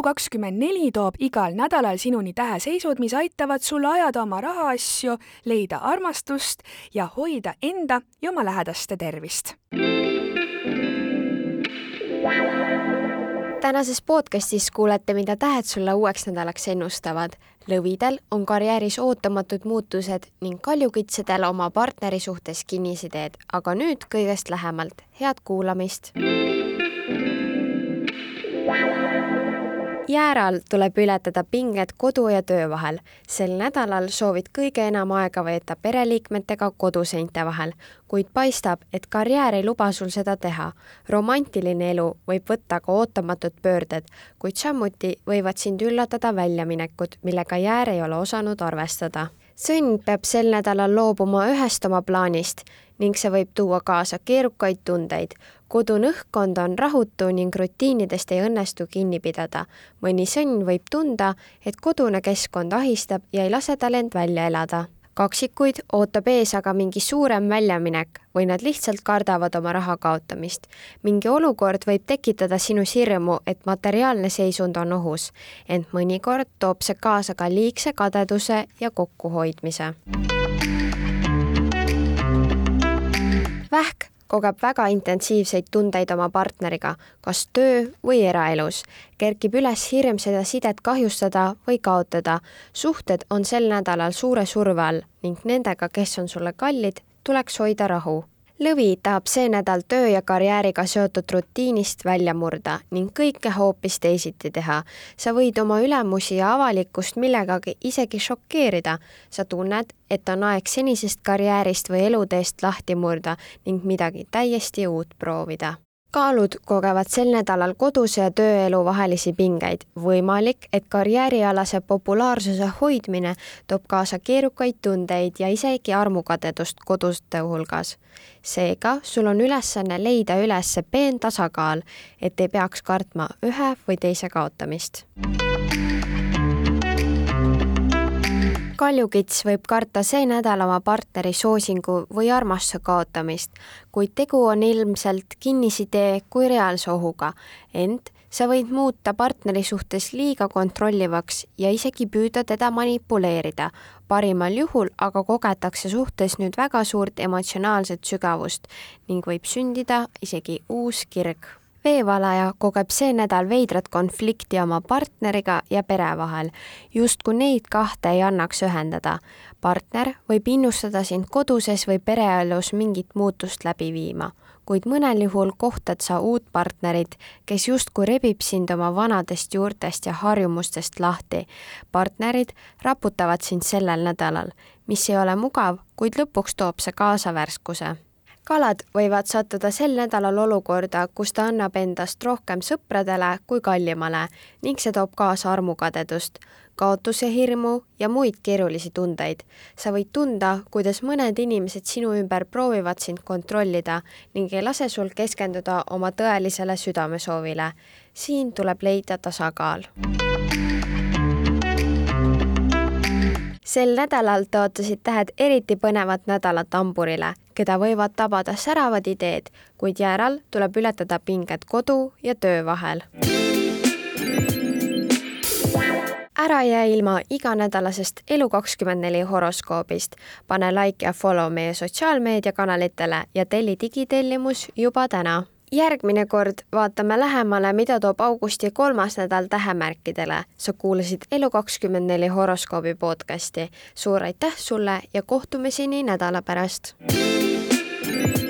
Elu24 toob igal nädalal sinuni täheseisud, mis aitavad sul ajada oma rahaasju, leida armastust ja hoida enda ja oma lähedaste tervist. tänases podcastis kuulete, mida tähed sulle uueks nädalaks ennustavad. lõvidel on karjääris ootamatud muutused ning kaljukitsedel oma partneri suhtes kinnisideed, aga nüüd kõigest lähemalt. head kuulamist jääral tuleb ületada pinged kodu ja töö vahel. sel nädalal soovid kõige enam aega veeta pereliikmetega koduseinte vahel, kuid paistab, et karjäär ei luba sul seda teha. romantiline elu võib võtta ka ootamatud pöörded, kuid samuti võivad sind üllatada väljaminekud, millega jäär ei ole osanud arvestada sõnn peab sel nädalal loobuma ühest oma plaanist ning see võib tuua kaasa keerukaid tundeid. Kodune õhkkond on rahutu ning rutiinidest ei õnnestu kinni pidada. mõni sõnn võib tunda, et kodune keskkond ahistab ja ei lase tal end välja elada kaksikuid ootab ees aga mingi suurem väljaminek või nad lihtsalt kardavad oma raha kaotamist. mingi olukord võib tekitada sinus hirmu, et materiaalne seisund on ohus, ent mõnikord toob see kaasa ka liigse kadeduse ja kokkuhoidmise. vähk kogeb väga intensiivseid tundeid oma partneriga, kas töö või eraelus. kerkib üles hirm seda sidet kahjustada või kaotada. suhted on sel nädalal suure surve all ning nendega, kes on sulle kallid, tuleks hoida rahu Lõvi tahab see nädal töö ja karjääriga seotud rutiinist välja murda ning kõike hoopis teisiti teha. sa võid oma ülemusi ja avalikkust millegagi isegi šokeerida. sa tunned, et on aeg senisest karjäärist või eluteest lahti murda ning midagi täiesti uut proovida kaalud kogevad sel nädalal koduse ja tööelu vahelisi pingeid. võimalik, et karjäärialase populaarsuse hoidmine toob kaasa keerukaid tundeid ja isegi armukadedust koduste hulgas. seega sul on ülesanne leida üles peen tasakaal, et ei peaks kartma ühe või teise kaotamist kaljukits võib karta see nädal oma partneri soosingu või armastuse kaotamist, kuid tegu on ilmselt kinnisidee kui reaalse ohuga, ent sa võid muuta partneri suhtes liiga kontrollivaks ja isegi püüda teda manipuleerida. parimal juhul aga kogetakse suhtes nüüd väga suurt emotsionaalset sügavust ning võib sündida isegi uus kirg veevalaja kogeb see nädal veidrat konflikti oma partneriga ja pere vahel, justkui neid kahte ei annaks ühendada. partner võib innustada sind koduses või pereelus mingit muutust läbi viima, kuid mõnel juhul kohtad sa uut partnerit, kes justkui rebib sind oma vanadest juurtest ja harjumustest lahti. partnerid raputavad sind sellel nädalal, mis ei ole mugav, kuid lõpuks toob see kaasa värskuse kalad võivad sattuda sel nädalal olukorda, kus ta annab endast rohkem sõpradele kui kallimale ning see toob kaasa armukadedust, kaotuse hirmu ja muid keerulisi tundeid. sa võid tunda, kuidas mõned inimesed sinu ümber proovivad sind kontrollida ning ei lase sul keskenduda oma tõelisele südamesoovile. siin tuleb leida tasakaal sel nädalal tõotasid tähed eriti põnevat nädalat hamburile, keda võivad tabada säravad ideed, kuid jääral tuleb ületada pinged kodu ja töö vahel. ära jää ilma iganädalasest Elu24 horoskoobist. pane like ja follow meie sotsiaalmeediakanalitele ja telli digitellimus juba täna järgmine kord vaatame lähemale, mida toob augusti kolmas nädal tähemärkidele. sa kuulasid Elu24 horoskoobi podcasti. suur aitäh sulle ja kohtumiseni nädala pärast. Thank you.